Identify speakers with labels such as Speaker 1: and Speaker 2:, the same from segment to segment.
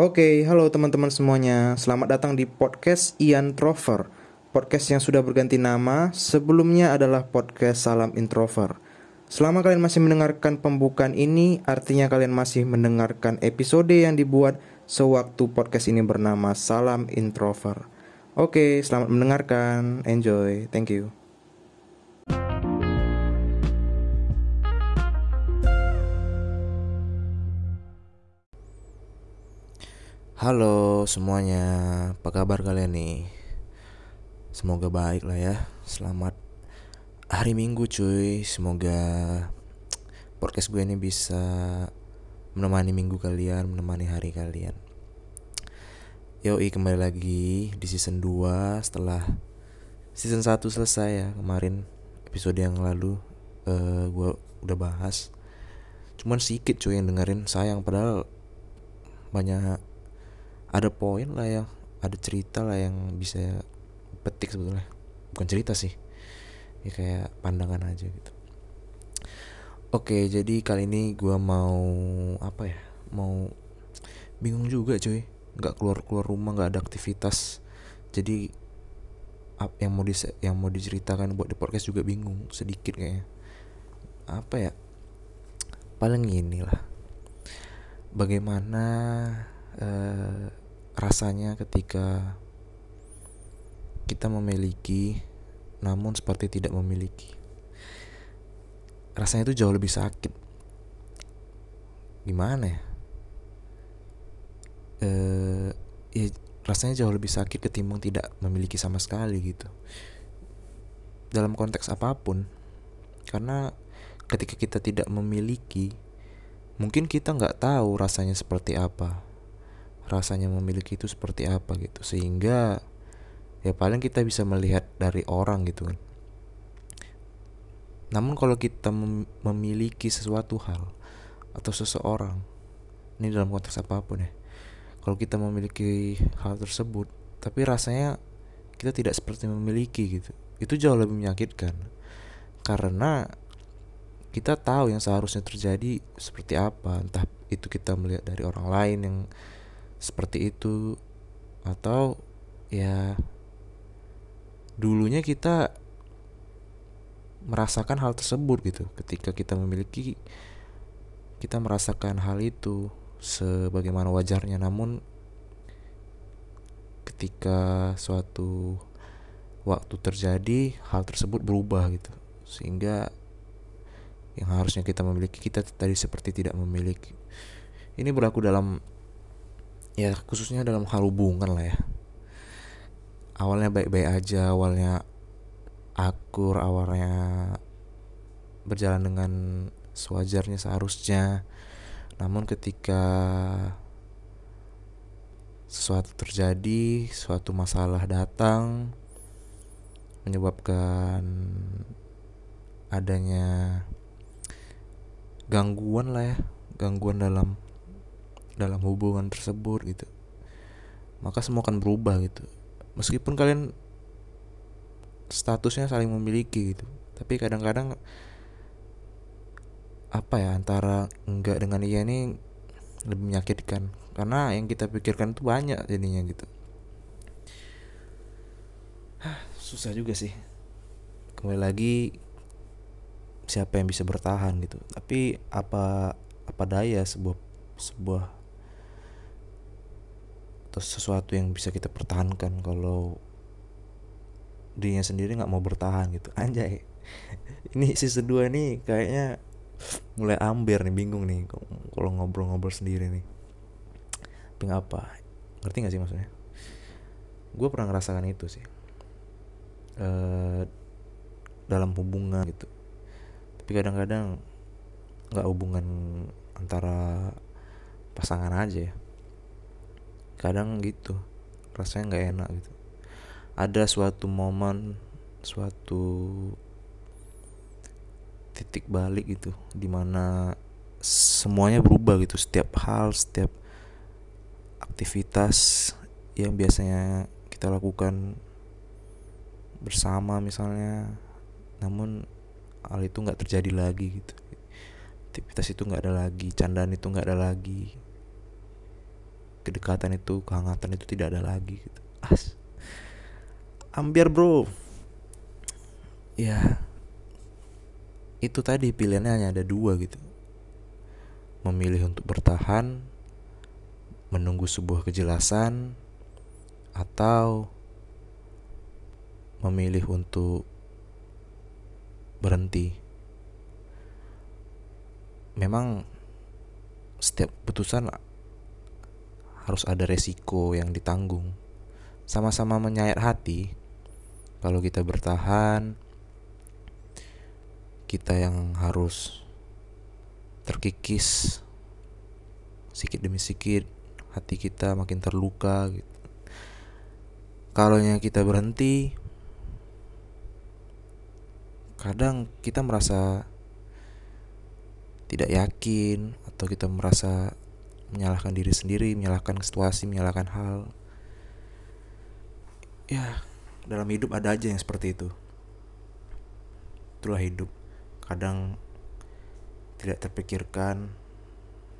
Speaker 1: Oke, halo teman-teman semuanya. Selamat datang di podcast Ian Trover. Podcast yang sudah berganti nama, sebelumnya adalah podcast Salam Introver. Selama kalian masih mendengarkan pembukaan ini, artinya kalian masih mendengarkan episode yang dibuat sewaktu podcast ini bernama Salam Introver. Oke, selamat mendengarkan. Enjoy. Thank you. Halo semuanya, apa kabar kalian nih? Semoga baik lah ya. Selamat hari Minggu cuy. Semoga podcast gue ini bisa menemani minggu kalian, menemani hari kalian. Yoi kembali lagi di season 2 setelah season 1 selesai ya kemarin episode yang lalu uh, gue udah bahas. Cuman sedikit cuy yang dengerin sayang padahal banyak ada poin lah yang ada cerita lah yang bisa petik sebetulnya. Bukan cerita sih. Ya kayak pandangan aja gitu. Oke jadi kali ini gue mau apa ya mau bingung juga cuy. Nggak keluar keluar rumah nggak ada aktivitas. Jadi yang mau di yang mau diceritakan buat di podcast juga bingung sedikit kayaknya. Apa ya? Paling ini lah bagaimana uh, rasanya ketika kita memiliki namun seperti tidak memiliki. Rasanya itu jauh lebih sakit. Gimana ya? Eh ya rasanya jauh lebih sakit ketimbang tidak memiliki sama sekali gitu. Dalam konteks apa pun karena ketika kita tidak memiliki mungkin kita nggak tahu rasanya seperti apa rasanya memiliki itu seperti apa gitu. Sehingga ya paling kita bisa melihat dari orang gitu kan. Namun kalau kita mem memiliki sesuatu hal atau seseorang ini dalam konteks apa pun ya kalau kita memiliki hal tersebut tapi rasanya kita tidak seperti memiliki gitu itu jauh lebih menyakitkan. Karena kita tahu yang seharusnya terjadi seperti apa entah itu kita melihat dari orang lain yang seperti itu. Atau ya dulunya kita merasakan hal tersebut gitu. Ketika kita memiliki kita merasakan hal itu sebagaimana wajarnya. Namun ketika suatu waktu terjadi hal tersebut berubah gitu. Sehingga yang harusnya kita memiliki kita tadi seperti tidak memiliki. Ini berlaku dalam ya khususnya dalam hal hubungan lah ya. Awalnya baik-baik aja awalnya akur awalnya berjalan dengan sewajarnya seharusnya. Namun ketika sesuatu terjadi suatu masalah datang menyebabkan adanya gangguan lah ya gangguan dalam dalam hubungan tersebut gitu. Maka semua akan berubah gitu. Meskipun kalian statusnya saling memiliki gitu. Tapi kadang-kadang apa ya antara enggak dengan iya ini lebih menyakitkan. Karena yang kita pikirkan itu banyak jadinya gitu. Susah juga sih. Kembali lagi siapa yang bisa bertahan gitu. Tapi apa apa daya sebuah sebuah atau sesuatu yang bisa kita pertahankan kalau dirinya sendiri nggak mau bertahan gitu. Anjay. Ini season 2 nih kayaknya mulai amber nih bingung nih kalau ngobrol-ngobrol sendiri nih. Tapi apa. Ngerti gak sih maksudnya? Gue pernah ngerasakan itu sih. E, dalam hubungan gitu. Tapi kadang-kadang nggak hubungan antara pasangan aja ya kadang gitu rasanya nggak enak gitu. Ada suatu momen suatu titik balik gitu di mana semuanya berubah gitu. Setiap hal setiap aktivitas yang biasanya kita lakukan bersama misalnya namun hal itu nggak terjadi lagi gitu. Aktivitas itu nggak ada lagi candaan itu nggak ada lagi kedekatan itu kehangatan itu tidak ada lagi gitu. As ambiar bro. Ya itu tadi pilihannya hanya ada dua gitu. Memilih untuk bertahan menunggu sebuah kejelasan atau memilih untuk berhenti. Memang setiap putusan harus ada resiko yang ditanggung. Sama-sama menyayat hati. Kalau kita bertahan, kita yang harus terkikis sedikit demi sedikit hati kita makin terluka gitu. Kalau kita berhenti, kadang kita merasa tidak yakin atau kita merasa menyalahkan diri sendiri, menyalahkan situasi, menyalahkan hal. Ya, dalam hidup ada aja yang seperti itu. Itulah hidup. Kadang tidak terpikirkan,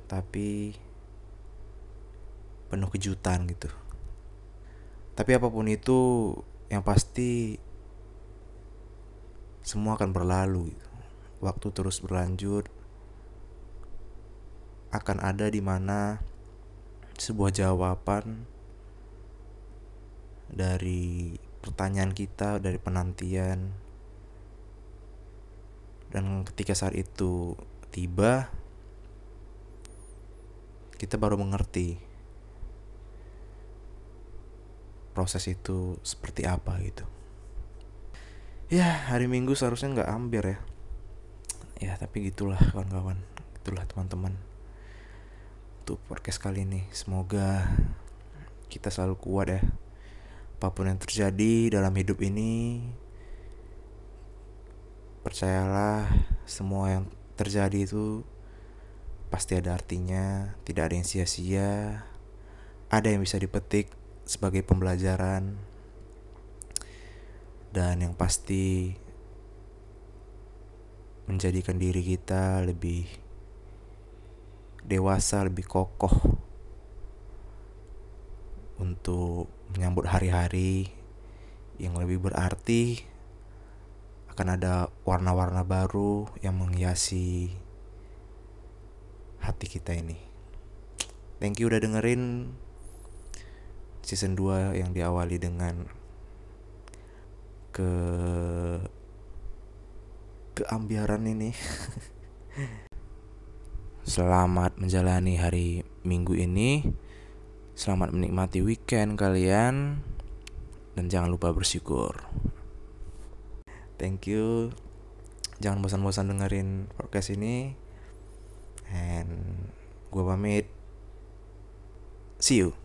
Speaker 1: tapi penuh kejutan gitu. Tapi apa pun itu, yang pasti semua akan berlalu. Gitu. Waktu terus berlanjut, akan ada di mana sebuah jawaban dari pertanyaan kita, dari penantian, dan ketika saat itu tiba, kita baru mengerti proses itu seperti apa gitu. Ya, hari Minggu seharusnya nggak ambil ya. Ya, tapi gitulah kawan-kawan. Itulah teman-teman untuk podcast kali ini. Semoga kita selalu kuat ya. Apa pun yang terjadi dalam hidup ini, percayalah semua yang terjadi itu pasti ada artinya, tidak ada yang sia-sia. Ada yang bisa dipetik sebagai pembelajaran. Dan yang pasti menjadikan diri kita lebih dewasa, lebih kokoh untuk menyambut hari-hari yang lebih berarti akan ada warna-warna baru yang menghiasi hati kita ini. Thank you udah dengerin season 2 yang diawali dengan ke keambiaran ini. Selamat menjalani hari Minggu ini. Selamat menikmati weekend kalian dan jangan lupa bersyukur. Thank you. Jangan bosan-bosan dengerin podcast ini. And gue pamit. See you.